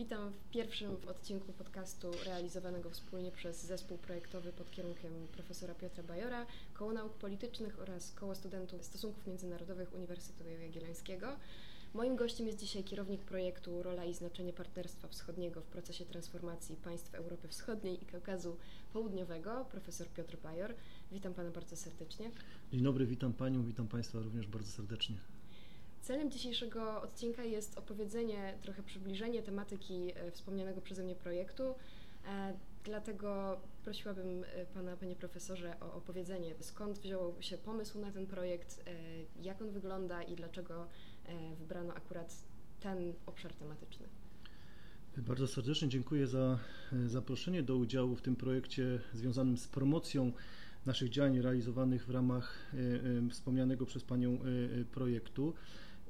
Witam w pierwszym odcinku podcastu realizowanego wspólnie przez zespół projektowy pod kierunkiem profesora Piotra Bajora, Koło Nauk Politycznych oraz Koło Studentów Stosunków Międzynarodowych Uniwersytetu Jagiellońskiego. Moim gościem jest dzisiaj kierownik projektu Rola i znaczenie partnerstwa wschodniego w procesie transformacji państw Europy Wschodniej i Kaukazu Południowego, profesor Piotr Bajor. Witam pana bardzo serdecznie. Dzień dobry, witam panią, witam państwa również bardzo serdecznie. Celem dzisiejszego odcinka jest opowiedzenie, trochę przybliżenie tematyki e, wspomnianego przeze mnie projektu. E, dlatego prosiłabym e, Pana, Panie Profesorze, o opowiedzenie, skąd wziął się pomysł na ten projekt, jak on wygląda i dlaczego wybrano akurat ten obszar tematyczny. Bardzo serdecznie dziękuję za zaproszenie do udziału w tym projekcie związanym z promocją naszych działań realizowanych w ramach wspomnianego przez Panią projektu.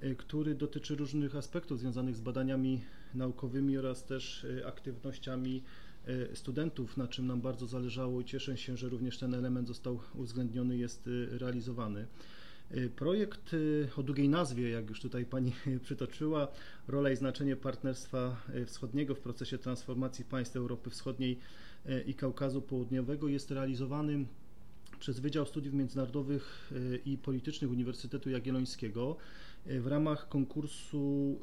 Y, który dotyczy różnych aspektów związanych z badaniami naukowymi oraz też y, aktywnościami y, studentów, na czym nam bardzo zależało i cieszę się, że również ten element został uwzględniony, jest realizowany. Projekt o długiej nazwie, jak już tutaj Pani przytoczyła, rola i znaczenie partnerstwa wschodniego w procesie transformacji państw Europy Wschodniej i Kaukazu Południowego jest realizowany przez Wydział Studiów Międzynarodowych i Politycznych Uniwersytetu Jagiellońskiego w ramach konkursu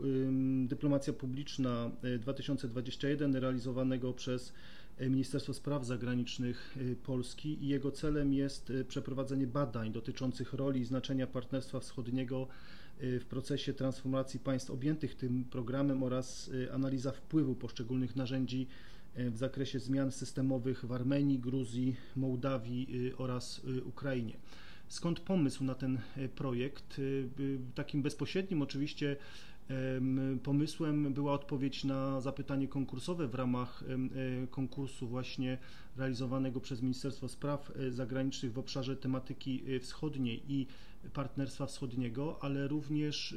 Dyplomacja Publiczna 2021 y, realizowanego przez y, Ministerstwo Spraw Zagranicznych Polski i jego celem jest przeprowadzenie badań dotyczących roli i znaczenia Partnerstwa Wschodniego w procesie transformacji państw objętych tym programem oraz analiza wpływu poszczególnych narzędzi w zakresie zmian systemowych w Armenii, Gruzji, Mołdawii oraz Ukrainie. Skąd pomysł na ten e, projekt? E, takim bezpośrednim oczywiście pomysłem była odpowiedź na zapytanie konkursowe w ramach e, konkursu właśnie realizowanego przez Ministerstwo Spraw Zagranicznych w obszarze tematyki wschodniej i partnerstwa wschodniego, ale również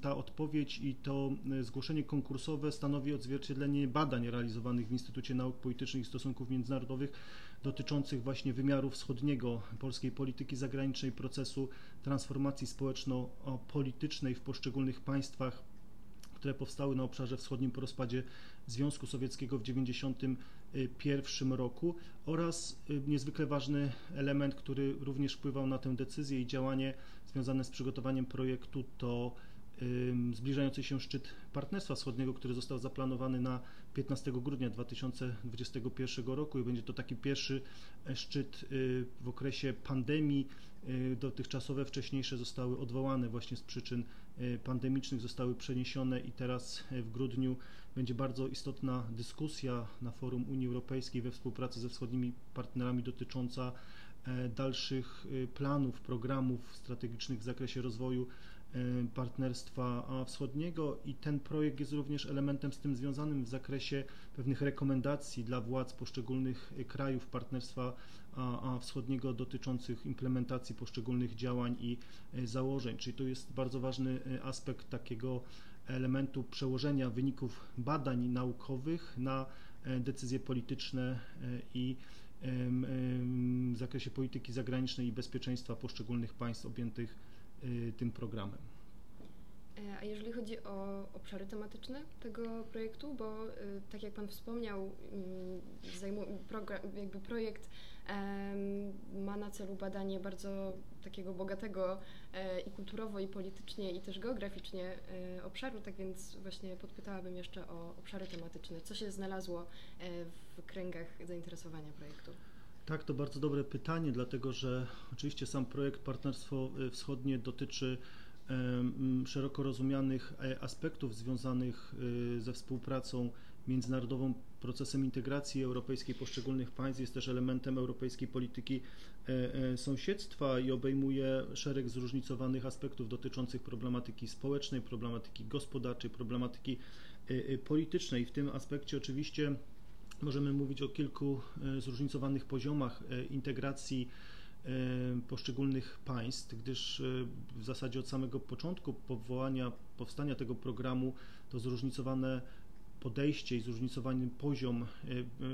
ta odpowiedź i to zgłoszenie konkursowe stanowi odzwierciedlenie badań realizowanych w Instytucie Nauk Politycznych i Stosunków Międzynarodowych dotyczących właśnie wymiaru wschodniego polskiej polityki zagranicznej, procesu transformacji społeczno-politycznej w poszczególnych państwach, które powstały na obszarze wschodnim po rozpadzie Związku Sowieckiego w 1991 roku oraz y, niezwykle ważny element, który również wpływał na tę decyzję i działanie związane z przygotowaniem projektu to zbliżający się szczyt Partnerstwa Wschodniego, który został zaplanowany na 15 grudnia 2021 roku i będzie to taki pierwszy e, szczyt y, w okresie pandemii. Y, dotychczasowe wcześniejsze zostały odwołane właśnie z przyczyn pandemicznych, zostały przeniesione i teraz e, w grudniu będzie bardzo istotna dyskusja na forum Unii Europejskiej we współpracy ze wschodnimi partnerami dotycząca e, dalszych planów, programów strategicznych w zakresie rozwoju partnerstwa Wschodniego i ten projekt jest również elementem z tym związanym w zakresie pewnych rekomendacji dla władz poszczególnych krajów Partnerstwa Wschodniego dotyczących implementacji poszczególnych działań i y, założeń. Czyli to jest bardzo ważny y, aspekt takiego elementu przełożenia wyników badań naukowych na decyzje polityczne i w zakresie polityki zagranicznej i bezpieczeństwa poszczególnych państw objętych Y, tym programem. E, a jeżeli chodzi o obszary tematyczne tego projektu, bo y, tak jak Pan wspomniał, mm, jakby projekt ma na celu badanie bardzo takiego bogatego e, i kulturowo, i politycznie, i też geograficznie e, obszaru, tak więc właśnie podpytałabym jeszcze o obszary tematyczne. Co się znalazło w kręgach zainteresowania projektu? Tak, to bardzo dobre pytanie, dlatego że oczywiście sam projekt Partnerstwo Wschodnie dotyczy szeroko rozumianych e, aspektów związanych y, ze współpracą międzynarodową, procesem integracji europejskiej poszczególnych państw, jest też elementem europejskiej polityki e, e, sąsiedztwa i obejmuje szereg zróżnicowanych aspektów dotyczących problematyki społecznej, problematyki gospodarczej, problematyki politycznej. W tym aspekcie oczywiście Możemy mówić o kilku e, zróżnicowanych poziomach e, integracji e, poszczególnych państw, gdyż w zasadzie od samego początku powołania, powstania tego programu to zróżnicowane podejście i zróżnicowany poziom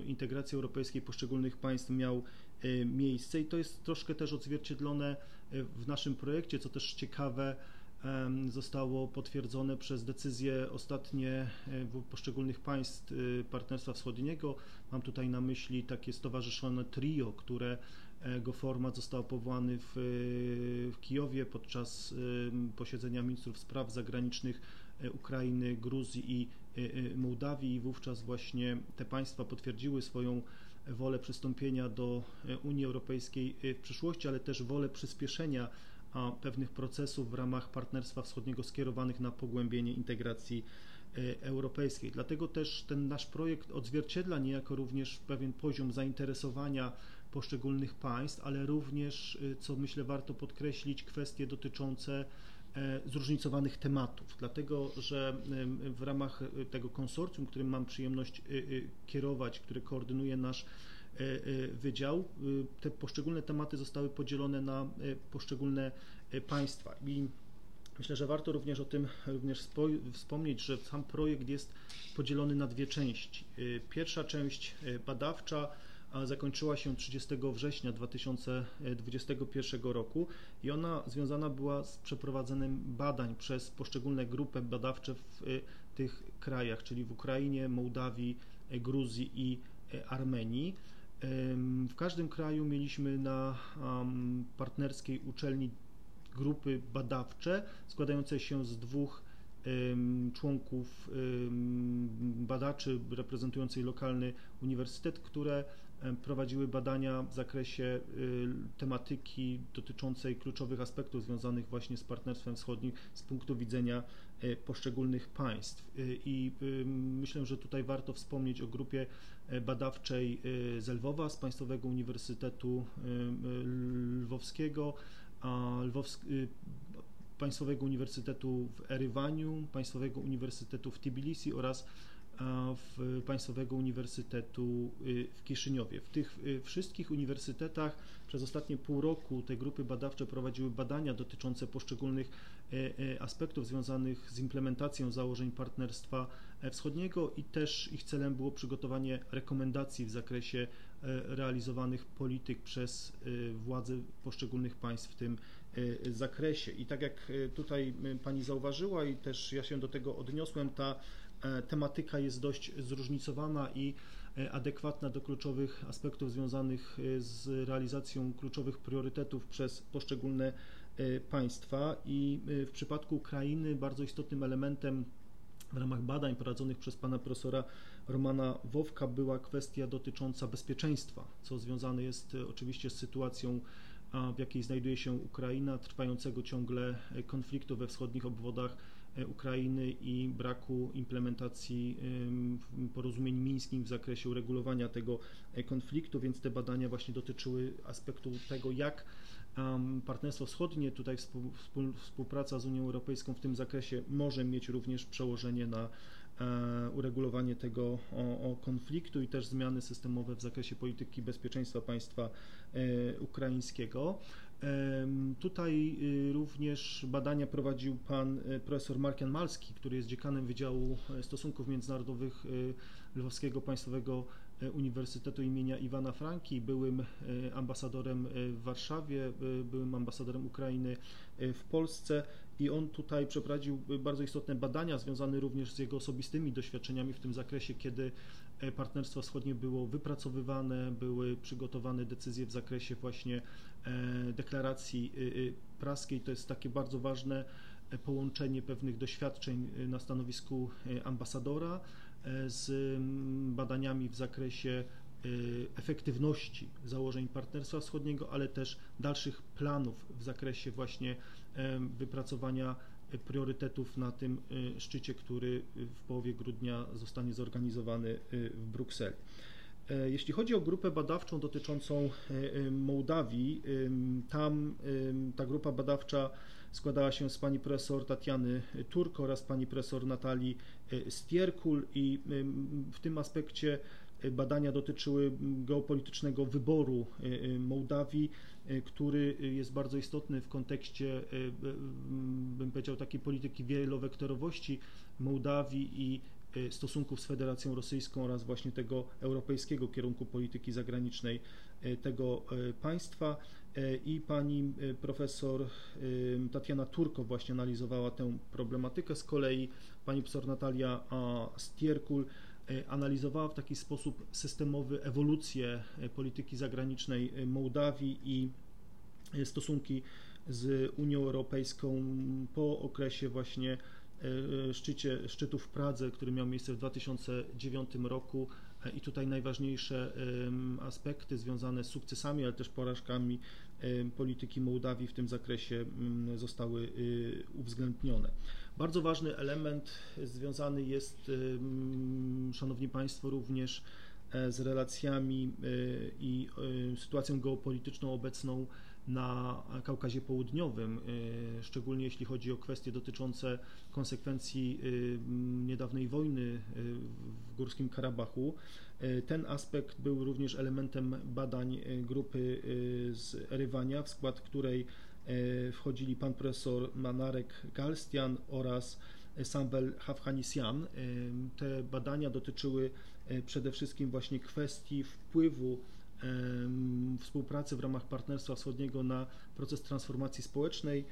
integracji europejskiej poszczególnych państw miał miejsce. I to jest troszkę też odzwierciedlone w naszym projekcie, co też ciekawe, zostało potwierdzone przez decyzje ostatnie poszczególnych państw Partnerstwa Wschodniego. Mam tutaj na myśli takie stowarzyszone trio, które go format został powołany w, w Kijowie podczas posiedzenia ministrów spraw zagranicznych Ukrainy, Gruzji i Mołdawii i wówczas właśnie te państwa potwierdziły swoją wolę przystąpienia do Unii Europejskiej w przyszłości, ale też wolę przyspieszenia pewnych procesów w ramach Partnerstwa Wschodniego skierowanych na pogłębienie integracji europejskiej. Dlatego też ten nasz projekt odzwierciedla niejako również pewien poziom zainteresowania poszczególnych państw, ale również, co myślę warto podkreślić, kwestie dotyczące zróżnicowanych tematów, dlatego że w ramach tego konsorcjum, którym mam przyjemność kierować, który koordynuje nasz wydział, te poszczególne tematy zostały podzielone na poszczególne państwa i myślę, że warto również o tym również wspomnieć, że sam projekt jest podzielony na dwie części. Pierwsza część badawcza zakończyła się 30 września 2021 roku i ona związana była z przeprowadzeniem badań przez poszczególne grupy badawcze w tych krajach, czyli w Ukrainie, Mołdawii, Gruzji i Armenii. W każdym kraju mieliśmy na partnerskiej uczelni grupy badawcze składające się z dwóch członków badaczy reprezentujących lokalny uniwersytet, które prowadziły badania w zakresie tematyki dotyczącej kluczowych aspektów związanych właśnie z Partnerstwem Wschodnim z punktu widzenia poszczególnych państw. I myślę, że tutaj warto wspomnieć o grupie badawczej z Lwowa, z Państwowego Uniwersytetu Lwowskiego, Państwowego Uniwersytetu w Erywaniu, Państwowego Uniwersytetu w Tbilisi oraz w Państwowego Uniwersytetu w Kiszyniowie. W tych wszystkich uniwersytetach przez ostatnie pół roku te grupy badawcze prowadziły badania dotyczące poszczególnych aspektów związanych z implementacją założeń Partnerstwa Wschodniego i też ich celem było przygotowanie rekomendacji w zakresie realizowanych polityk przez władze poszczególnych państw w tym zakresie. I tak jak tutaj Pani zauważyła i też ja się do tego odniosłem, ta tematyka jest dość zróżnicowana i adekwatna do kluczowych aspektów związanych z realizacją kluczowych priorytetów przez poszczególne państwa. I w przypadku Ukrainy bardzo istotnym elementem w ramach badań prowadzonych przez pana profesora Romana Wowka była kwestia dotycząca bezpieczeństwa, co związane jest oczywiście z sytuacją, w jakiej znajduje się Ukraina, trwającego ciągle konfliktu we wschodnich obwodach Ukrainy i braku implementacji porozumień mińskich w zakresie uregulowania tego konfliktu, więc te badania właśnie dotyczyły aspektu tego, jak Partnerstwo Wschodnie, tutaj współpraca z Unią Europejską w tym zakresie może mieć również przełożenie na uregulowanie tego konfliktu i też zmiany systemowe w zakresie polityki bezpieczeństwa państwa ukraińskiego. Tutaj y, również badania prowadził pan y, profesor Markian Malski, który jest dziekanem Wydziału Stosunków Międzynarodowych y, Lwowskiego Państwowego Uniwersytetu imienia Iwana Franki, byłym ambasadorem w Warszawie, byłym ambasadorem Ukrainy w Polsce. I on tutaj przeprowadził bardzo istotne badania związane również z jego osobistymi doświadczeniami w tym zakresie, kiedy Partnerstwo Wschodnie było wypracowywane, były przygotowane decyzje w zakresie właśnie e, deklaracji y, praskiej. To jest takie bardzo ważne e, połączenie pewnych doświadczeń na stanowisku e, ambasadora z badaniami w zakresie efektywności założeń Partnerstwa Wschodniego, ale też dalszych planów w zakresie właśnie wypracowania priorytetów na tym y, szczycie, który w połowie grudnia zostanie zorganizowany y, w Brukseli. E, jeśli chodzi o grupę badawczą dotyczącą e, Mołdawii, tam ta grupa badawcza składała się z pani profesor Tatiany Turko oraz pani profesor Natalii e, Stierkul i w tym aspekcie badania dotyczyły geopolitycznego wyboru Mołdawii Y, który jest bardzo istotny w kontekście, bym powiedział, takiej polityki wielowektorowości Mołdawii i stosunków z Federacją Rosyjską oraz właśnie tego europejskiego kierunku polityki zagranicznej tego państwa. i pani profesor Tatiana Turko właśnie analizowała tę problematykę. Z kolei pani profesor Natalia Stierkul analizowała w taki sposób systemowy ewolucję polityki zagranicznej Mołdawii i stosunki z Unią Europejską po okresie właśnie szczycie, szczytu w Pradze, który miał miejsce w 2009 roku i tutaj najważniejsze aspekty związane z sukcesami, ale też porażkami polityki Mołdawii w tym zakresie zostały y, uwzględnione. Bardzo ważny element związany jest, Szanowni Państwo, również e, z relacjami y, i y, sytuacją geopolityczną obecną na Kaukazie Południowym, y, szczególnie jeśli chodzi o kwestie dotyczące konsekwencji y, niedawnej wojny y, w Górskim Karabachu. Ten aspekt był również elementem badań grupy z Erywania, w skład której wchodzili pan profesor Manarek Galstian oraz Sambel Hafhanisian. Te badania dotyczyły przede wszystkim właśnie kwestii wpływu współpracy w ramach Partnerstwa Wschodniego na proces transformacji społecznej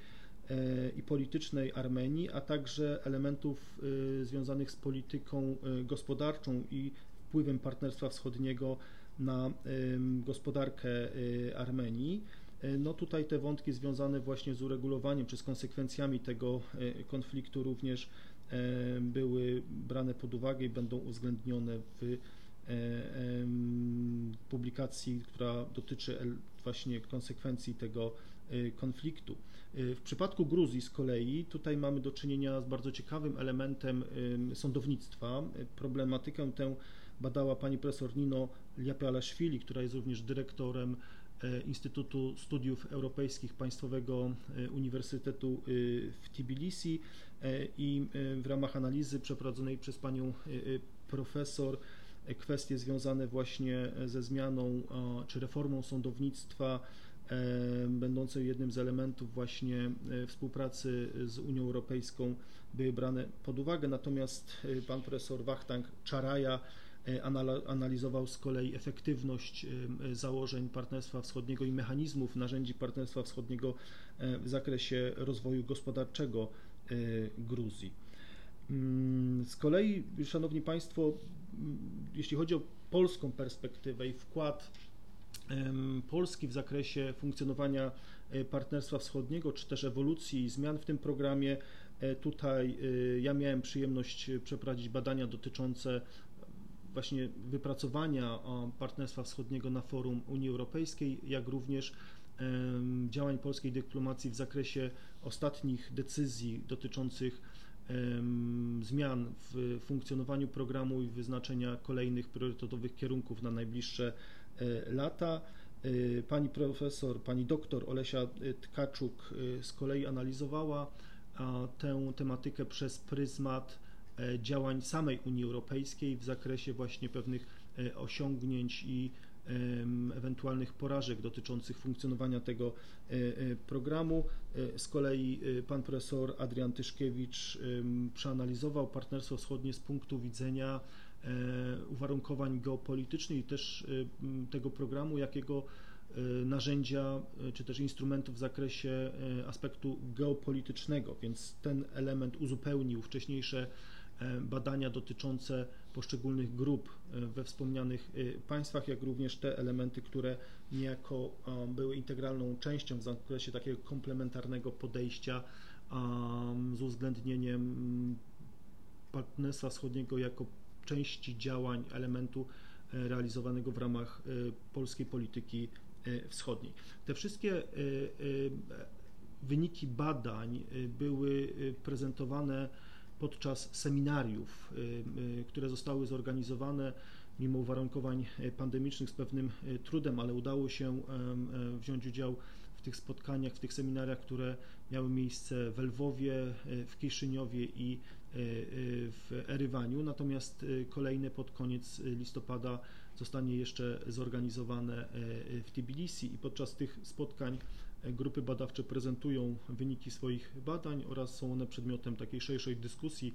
e, i politycznej Armenii, a także elementów e, związanych z polityką e, gospodarczą i wpływem Partnerstwa Wschodniego na gospodarkę Armenii. No tutaj te wątki związane właśnie z uregulowaniem czy z konsekwencjami tego konfliktu również były brane pod uwagę i będą uwzględnione w E, publikacji, która dotyczy właśnie konsekwencji tego e, konfliktu. E, w przypadku Gruzji z kolei tutaj mamy do czynienia z bardzo ciekawym elementem sądownictwa. Problematykę tę badała pani profesor Nino Liapialaszwili, która jest również dyrektorem Instytutu Studiów Europejskich Państwowego Uniwersytetu w Tbilisi i w ramach analizy przeprowadzonej przez panią profesor kwestie związane właśnie ze zmianą czy reformą sądownictwa, e, będącej jednym z elementów właśnie e, współpracy z Unią Europejską były brane pod uwagę, natomiast e, pan profesor Wachtang Czaraja analizował z kolei efektywność założeń Partnerstwa Wschodniego i mechanizmów narzędzi Partnerstwa Wschodniego w zakresie rozwoju gospodarczego Gruzji. Mm, z kolei, Szanowni Państwo, mm, jeśli chodzi o polską perspektywę i wkład Polski w zakresie funkcjonowania e, Partnerstwa Wschodniego, czy też ewolucji i zmian w tym programie, e, tutaj e, ja miałem przyjemność przeprowadzić badania dotyczące właśnie wypracowania Partnerstwa Wschodniego na forum Unii Europejskiej, jak również działań polskiej dyplomacji w zakresie ostatnich decyzji dotyczących zmian w funkcjonowaniu programu i wyznaczenia kolejnych priorytetowych kierunków na najbliższe e, lata. E, pani profesor, pani doktor Olesia Tkaczuk e, z kolei analizowała tę tematykę przez pryzmat działań samej Unii Europejskiej w zakresie właśnie pewnych osiągnięć i ewentualnych porażek dotyczących funkcjonowania tego e, e, programu. E, z kolei pan profesor Adrian Tyszkiewicz przeanalizował Partnerstwo Wschodnie z punktu widzenia uwarunkowań geopolitycznych i też tego programu, jakiego narzędzia czy też instrumentów w zakresie aspektu geopolitycznego, więc ten element uzupełnił wcześniejsze badania dotyczące poszczególnych grup e, we wspomnianych e, państwach, jak również te elementy, które niejako były integralną częścią w zakresie takiego komplementarnego podejścia z uwzględnieniem Partnerstwa Wschodniego jako części działań, elementu e, realizowanego w ramach polskiej polityki wschodniej. Te wszystkie wyniki badań były prezentowane podczas seminariów, y, y, które zostały zorganizowane mimo uwarunkowań y, pandemicznych z pewnym trudem, ale udało się wziąć udział w tych spotkaniach, w tych seminariach, które miały miejsce w Lwowie, w Kiszyniowie i w Erywaniu, natomiast kolejne pod koniec listopada zostanie jeszcze zorganizowane w Tbilisi. I podczas tych spotkań Grupy badawcze prezentują wyniki swoich badań oraz są one przedmiotem takiej szerszej dyskusji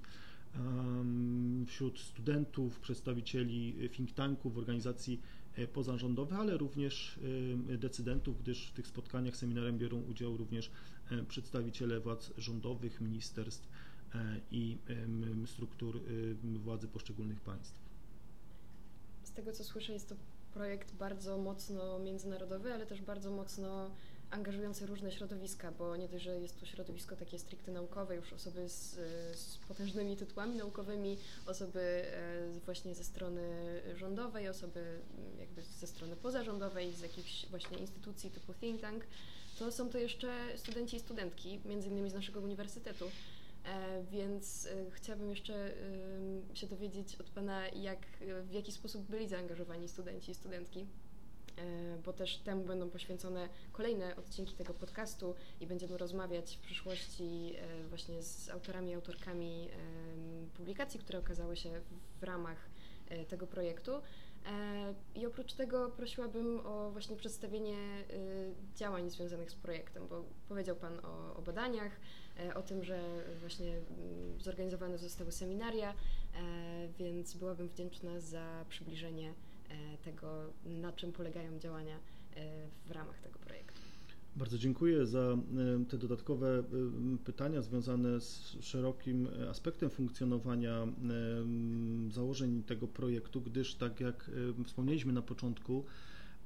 wśród studentów, przedstawicieli think tanków, organizacji pozarządowych, ale również decydentów, gdyż w tych spotkaniach, seminarium biorą udział również przedstawiciele władz rządowych, ministerstw i struktur władzy poszczególnych państw. Z tego co słyszę, jest to projekt bardzo mocno międzynarodowy, ale też bardzo mocno angażujący różne środowiska, bo nie dość, że jest to środowisko takie stricte naukowe, już osoby z, z potężnymi tytułami naukowymi, osoby e, właśnie ze strony rządowej, osoby mm, jakby ze strony pozarządowej, z jakichś właśnie instytucji typu think tank, to są to jeszcze studenci i studentki, między innymi z naszego uniwersytetu. E, więc e, chciałabym jeszcze się dowiedzieć od Pana, jak, w jaki sposób byli zaangażowani studenci i studentki bo też temu będą poświęcone kolejne odcinki tego podcastu i będziemy rozmawiać w przyszłości e, właśnie z autorami i autorkami publikacji, które okazały się w ramach e, tego projektu. I oprócz tego prosiłabym o właśnie przedstawienie działań związanych z projektem, bo powiedział Pan o, o badaniach, o tym, że właśnie mm, zorganizowane zostały seminaria, więc byłabym wdzięczna za przybliżenie E, tego, na czym polegają działania e, w ramach tego projektu. Bardzo dziękuję za e, te dodatkowe pytania związane z szerokim aspektem funkcjonowania założeń tego projektu, gdyż tak jak wspomnieliśmy na początku,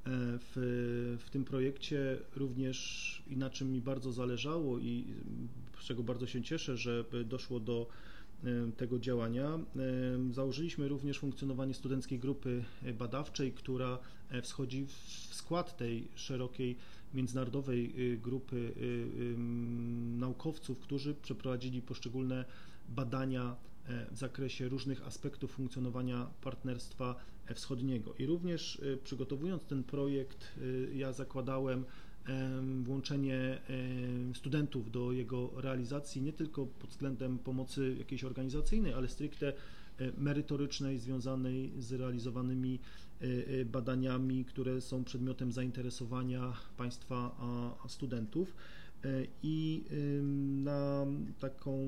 w, w tym projekcie również i na czym mi bardzo zależało i z czego bardzo się cieszę, że doszło do tego działania. Założyliśmy również funkcjonowanie studenckiej grupy badawczej, która e, wschodzi w skład tej szerokiej międzynarodowej grupy naukowców, którzy przeprowadzili poszczególne badania e, w zakresie różnych aspektów funkcjonowania partnerstwa wschodniego. I również przygotowując ten projekt, ja zakładałem włączenie studentów do jego realizacji nie tylko pod względem pomocy jakiejś organizacyjnej, ale stricte e, merytorycznej, związanej z realizowanymi e, e, badaniami, które są przedmiotem zainteresowania państwa studentów. E, i na taką,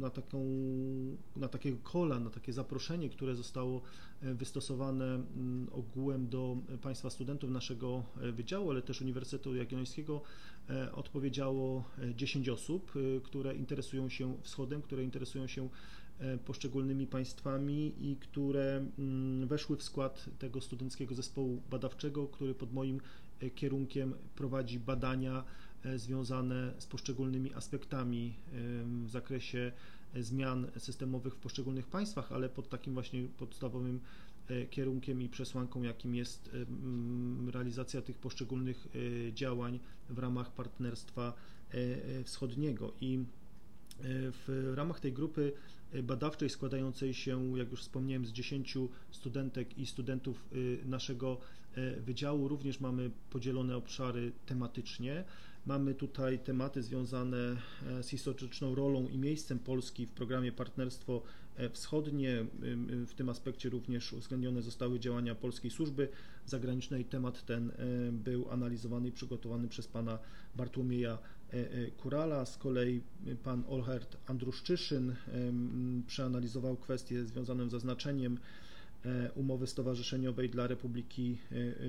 na taką, na takiego kola, na takie zaproszenie, które zostało e, wystosowane ogółem do Państwa studentów naszego e, wydziału, ale też Uniwersytetu Jagiellońskiego odpowiedziało 10 osób, które interesują się wschodem, które interesują się poszczególnymi państwami i które weszły w skład tego studenckiego zespołu badawczego, który pod moim kierunkiem prowadzi badania związane z poszczególnymi aspektami w zakresie zmian systemowych w poszczególnych państwach, ale pod takim właśnie podstawowym e, kierunkiem i przesłanką, jakim jest realizacja tych poszczególnych e, działań w ramach partnerstwa wschodniego. I w ramach tej grupy badawczej składającej się, jak już wspomniałem, z 10 studentek i studentów naszego wydziału również mamy podzielone obszary tematycznie. Mamy tutaj tematy związane e, z historyczną rolą i miejscem Polski w programie Partnerstwo e, Wschodnie. W tym aspekcie również uwzględnione zostały działania Polskiej Służby Zagranicznej. Temat ten e, był analizowany i przygotowany przez pana Bartłomieja Kurala. Z kolei pan Olhert Andruszczyszyn przeanalizował kwestie związane z zaznaczeniem umowy stowarzyszeniowej dla Republiki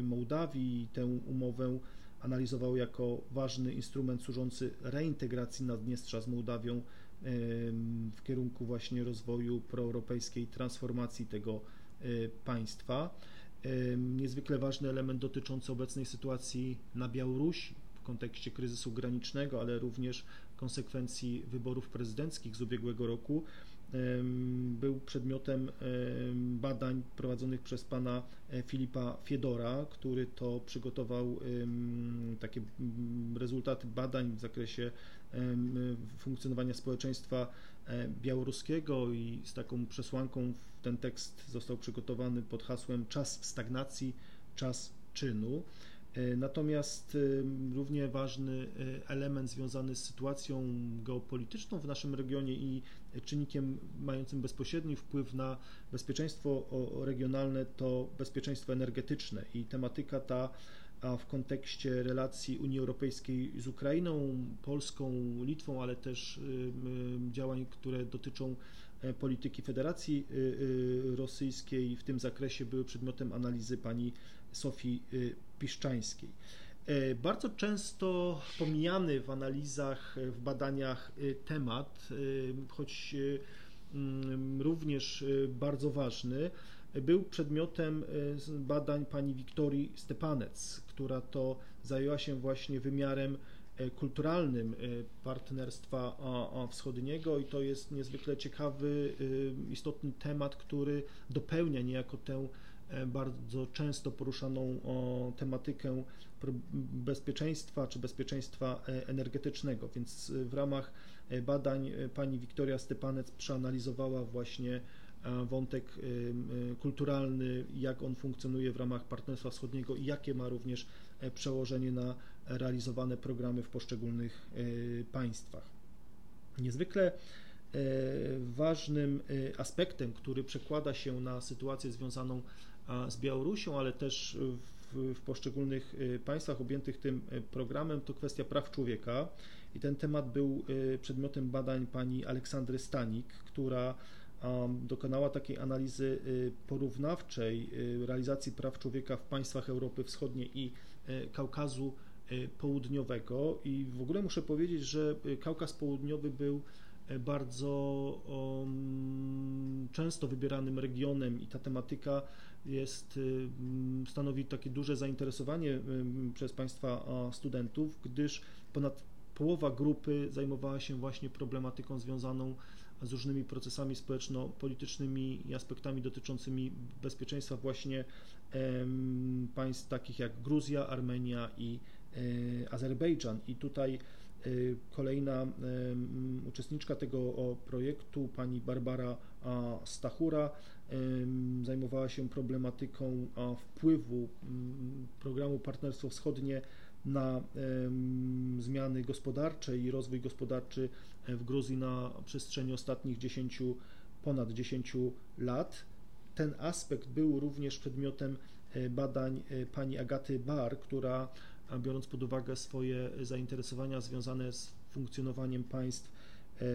Mołdawii. Tę umowę analizował jako ważny instrument służący reintegracji Naddniestrza z Mołdawią w kierunku właśnie rozwoju proeuropejskiej transformacji tego e, państwa. Niezwykle ważny element dotyczący obecnej sytuacji na Białorusi w kontekście kryzysu granicznego, ale również konsekwencji wyborów prezydenckich z ubiegłego roku był przedmiotem badań prowadzonych przez pana e, Filipa Fiedora, który to przygotował takie rezultaty badań w zakresie funkcjonowania społeczeństwa e, białoruskiego i z taką przesłanką ten tekst został przygotowany pod hasłem czas stagnacji, czas czynu. E, natomiast równie ważny element związany z sytuacją geopolityczną w naszym regionie i czynnikiem mającym bezpośredni wpływ na bezpieczeństwo regionalne to bezpieczeństwo energetyczne i tematyka ta w kontekście relacji Unii Europejskiej z Ukrainą, Polską, Litwą, ale też działań, które dotyczą polityki Federacji Rosyjskiej. W tym zakresie były przedmiotem analizy pani Sofii Piszczańskiej. Bardzo często pomijany w analizach, w badaniach temat, choć również bardzo ważny, był przedmiotem badań pani Wiktorii Stepanec, która to zajęła się właśnie wymiarem e, kulturalnym e, partnerstwa wschodniego i to jest niezwykle ciekawy, e, istotny temat, który dopełnia niejako tę bardzo często poruszaną tematykę bezpieczeństwa czy bezpieczeństwa energetycznego. Więc w ramach badań pani Wiktoria Stepanec przeanalizowała właśnie wątek kulturalny, jak on funkcjonuje w ramach Partnerstwa Wschodniego i jakie ma również e, przełożenie na realizowane programy w poszczególnych e, państwach. Niezwykle e, ważnym aspektem, który przekłada się na sytuację związaną z Białorusią, ale też w, w, poszczególnych państwach objętych tym programem, to kwestia praw człowieka. I ten temat był przedmiotem badań pani Aleksandry Stanik, która dokonała takiej analizy y, porównawczej y, realizacji praw człowieka w państwach Europy Wschodniej i y, Kaukazu Południowego. I w ogóle muszę powiedzieć, że Kaukaz Południowy był bardzo um, często wybieranym regionem i ta tematyka jest, stanowi takie duże zainteresowanie przez Państwa studentów, gdyż ponad połowa grupy zajmowała się właśnie problematyką związaną z różnymi procesami społeczno-politycznymi i aspektami dotyczącymi bezpieczeństwa właśnie państw takich jak Gruzja, Armenia i e, Azerbejdżan. I tutaj e, kolejna uczestniczka tego projektu, pani Barbara Stachura, zajmowała się problematyką wpływu programu Partnerstwo Wschodnie na zmiany gospodarcze i rozwój gospodarczy w Gruzji na przestrzeni ostatnich 10, ponad 10 lat. Ten aspekt był również przedmiotem e, badań e, pani Agaty Bar, która biorąc pod uwagę swoje zainteresowania związane z funkcjonowaniem państw e,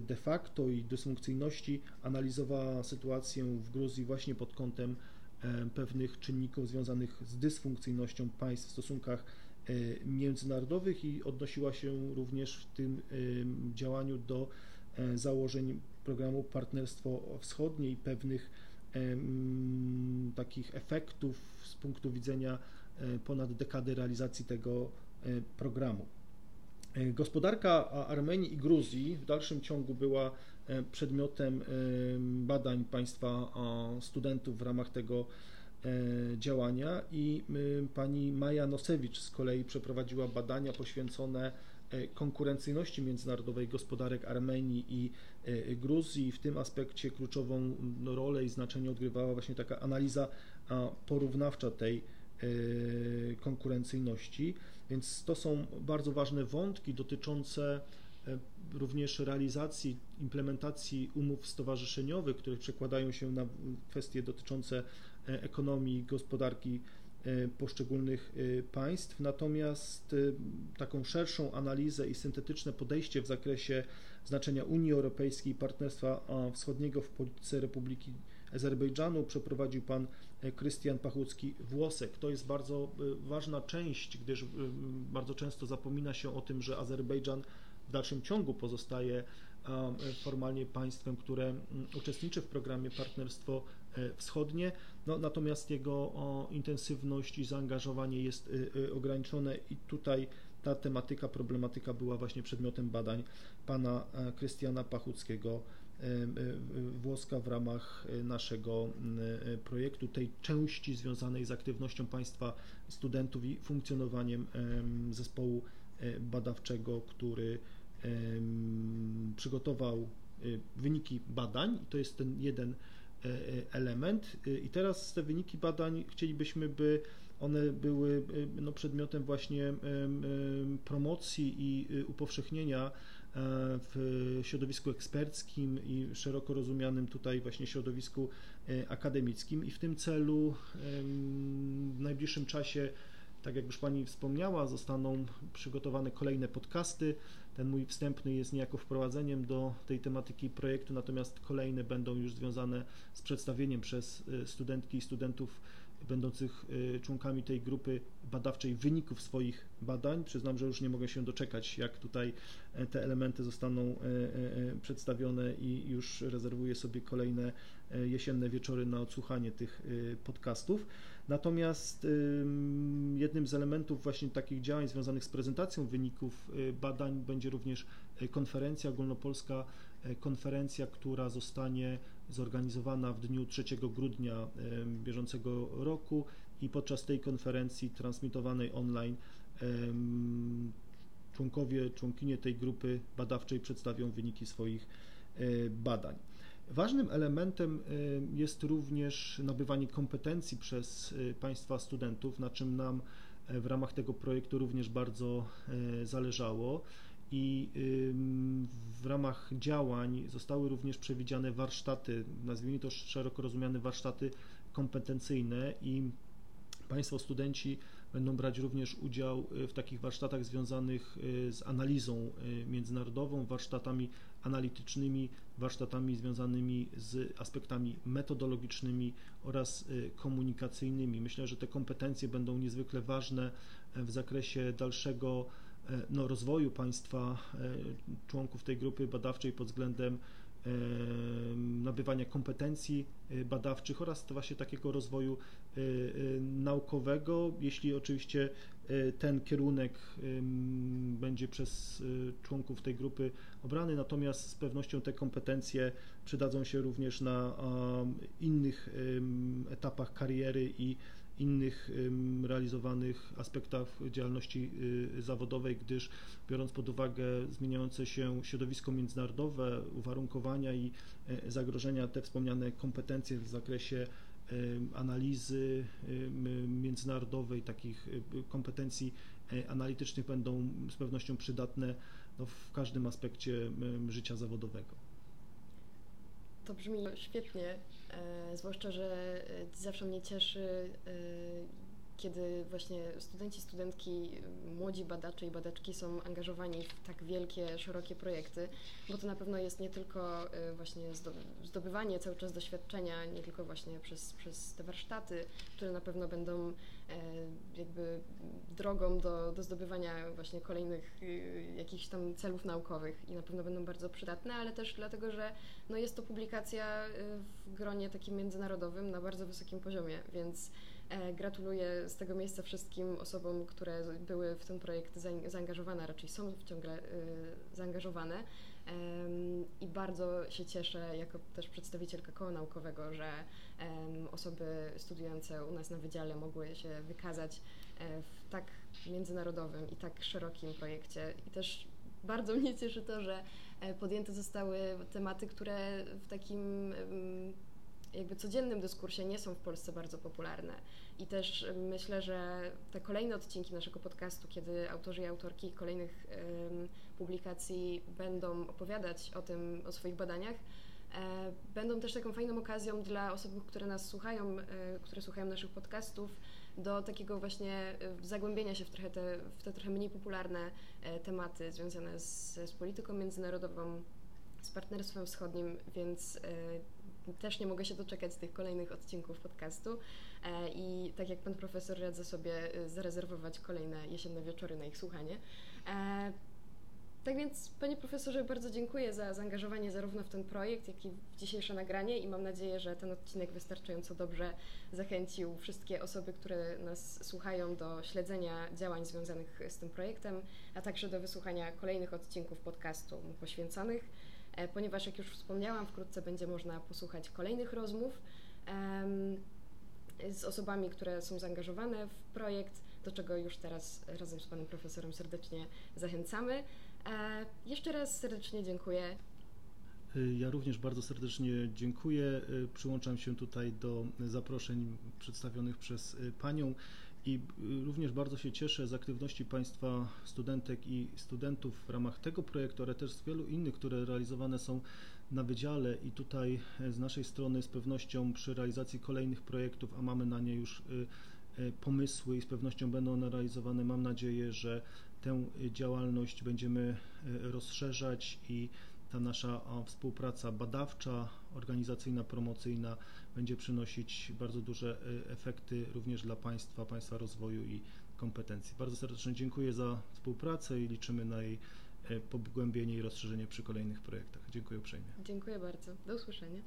de facto i dysfunkcyjności, analizowała sytuację w Gruzji właśnie pod kątem pewnych czynników związanych z dysfunkcyjnością państw w stosunkach e, międzynarodowych i odnosiła się również w tym działaniu do e, założeń programu Partnerstwo Wschodnie i pewnych takich efektów z punktu widzenia e, ponad dekady realizacji tego programu. Gospodarka Armenii i Gruzji w dalszym ciągu była przedmiotem e, badań państwa studentów w ramach tego e, działania i pani Maja Nosewicz z kolei przeprowadziła badania poświęcone konkurencyjności międzynarodowej gospodarek Armenii i Gruzji. W tym aspekcie kluczową rolę i znaczenie odgrywała właśnie taka analiza porównawcza tej konkurencyjności. Więc to są bardzo ważne wątki dotyczące E, również realizacji, implementacji umów stowarzyszeniowych, które przekładają się na kwestie dotyczące e, ekonomii, gospodarki e, poszczególnych państw. Natomiast taką szerszą analizę i syntetyczne podejście w zakresie znaczenia Unii Europejskiej i Partnerstwa Wschodniego w polityce Republiki Azerbejdżanu przeprowadził pan Krystian Pachucki-Włosek. To jest bardzo ważna część, gdyż bardzo często zapomina się o tym, że Azerbejdżan w dalszym ciągu pozostaje formalnie państwem, które uczestniczy w programie Partnerstwo e, Wschodnie, no, natomiast jego intensywność i zaangażowanie jest y, y, ograniczone i tutaj ta tematyka, problematyka była właśnie przedmiotem badań pana e, Krystiana Pachuckiego e, Włoska w ramach naszego projektu, tej części związanej z aktywnością państwa studentów i funkcjonowaniem zespołu badawczego, który przygotował y, wyniki badań, to jest ten jeden e, e, element. Y, I teraz te wyniki badań chcielibyśmy, by one były y, no, przedmiotem właśnie promocji i upowszechnienia e, w środowisku eksperckim i szeroko rozumianym tutaj właśnie środowisku akademickim. I w tym celu w najbliższym czasie tak jak już Pani wspomniała, zostaną przygotowane kolejne podcasty ten mój wstępny jest niejako wprowadzeniem do tej tematyki projektu, natomiast kolejne będą już związane z przedstawieniem przez studentki i studentów będących członkami tej grupy badawczej wyników swoich badań. Przyznam, że już nie mogę się doczekać, jak tutaj te elementy zostaną przedstawione i już rezerwuję sobie kolejne jesienne wieczory na odsłuchanie tych podcastów. Natomiast jednym z elementów właśnie takich działań związanych z prezentacją wyników y, badań będzie również y, konferencja ogólnopolska, y, konferencja, która zostanie zorganizowana w dniu 3 grudnia bieżącego roku i podczas tej konferencji transmitowanej online członkowie, członkinie tej grupy badawczej przedstawią wyniki swoich badań. Ważnym elementem y, jest również nabywanie kompetencji przez y, Państwa studentów, na czym nam e, w ramach tego projektu również bardzo zależało. I w ramach działań zostały również przewidziane warsztaty, nazwijmy to szeroko rozumiane warsztaty kompetencyjne i Państwo studenci będą brać również udział y, w takich warsztatach związanych z analizą międzynarodową, warsztatami analitycznymi, warsztatami związanymi z aspektami metodologicznymi oraz y, komunikacyjnymi. Myślę, że te kompetencje będą niezwykle ważne e, w zakresie dalszego e, no, rozwoju państwa, e, członków tej grupy badawczej pod względem nabywania kompetencji badawczych oraz właśnie takiego rozwoju naukowego, jeśli oczywiście ten kierunek będzie przez członków tej grupy obrany, natomiast z pewnością te kompetencje przydadzą się również na innych etapach kariery i innych realizowanych aspektach działalności y, zawodowej, gdyż biorąc pod uwagę zmieniające się środowisko międzynarodowe, uwarunkowania i e, zagrożenia, te wspomniane kompetencje w zakresie analizy międzynarodowej, takich kompetencji e, analitycznych będą z pewnością przydatne no, w każdym aspekcie życia zawodowego. To brzmi świetnie, e, zwłaszcza, że e, zawsze mnie cieszy, kiedy właśnie studenci, studentki, młodzi badacze i badaczki są angażowani w tak wielkie, szerokie projekty, bo to na pewno jest nie tylko właśnie zdobywanie cały czas doświadczenia, nie tylko właśnie przez, przez te warsztaty, które na pewno będą jakby drogą do, do zdobywania właśnie kolejnych y, jakichś tam celów naukowych i na pewno będą bardzo przydatne, ale też dlatego, że no jest to publikacja y, w gronie takim międzynarodowym na bardzo wysokim poziomie, więc e, gratuluję z tego miejsca wszystkim osobom, które były w ten projekt zaangażowane, raczej są ciągle y, zaangażowane i bardzo się cieszę jako też przedstawicielka koła naukowego, że osoby studiujące u nas na wydziale mogły się wykazać e, w tak międzynarodowym i tak szerokim projekcie. I też bardzo mnie cieszy to, że e, podjęte zostały tematy, które w takim jakby codziennym dyskursie nie są w Polsce bardzo popularne. I też myślę, że te kolejne odcinki naszego podcastu, kiedy autorzy i autorki kolejnych publikacji będą opowiadać o tym, o swoich badaniach, e, będą też taką fajną okazją dla osób, które nas słuchają, e, które słuchają naszych podcastów, do takiego właśnie e, zagłębienia się w, trochę te, w te trochę mniej popularne e, tematy związane z, z polityką międzynarodową, z partnerstwem wschodnim, więc też nie mogę się doczekać tych kolejnych odcinków podcastu i tak jak pan profesor radzę sobie zarezerwować kolejne jesienne wieczory na ich słuchanie. Tak więc, panie profesorze, bardzo dziękuję za zaangażowanie zarówno w ten projekt, jak i w dzisiejsze nagranie i mam nadzieję, że ten odcinek wystarczająco dobrze zachęcił wszystkie osoby, które nas słuchają do śledzenia działań związanych z tym projektem, a także do wysłuchania kolejnych odcinków podcastu poświęconych, e, ponieważ jak już wspomniałam, wkrótce będzie można posłuchać kolejnych rozmów z osobami, które są zaangażowane w projekt, do czego już teraz razem z panem profesorem serdecznie zachęcamy. E, jeszcze raz serdecznie dziękuję. Ja również bardzo serdecznie dziękuję. E, przyłączam się tutaj do zaproszeń przedstawionych przez e, Panią i również bardzo się cieszę z aktywności Państwa studentek i studentów w ramach tego projektu, ale też z wielu innych, które realizowane są na wydziale. I tutaj z naszej strony z pewnością przy realizacji kolejnych projektów, a mamy na nie już pomysły i z pewnością będą one realizowane, mam nadzieję, że tę działalność będziemy rozszerzać i ta nasza współpraca badawcza, organizacyjna, promocyjna będzie przynosić bardzo duże efekty również dla Państwa, Państwa rozwoju i kompetencji. Bardzo serdecznie dziękuję za współpracę i liczymy na jej pogłębienie i rozszerzenie przy kolejnych projektach. Dziękuję uprzejmie. Dziękuję bardzo. Do usłyszenia.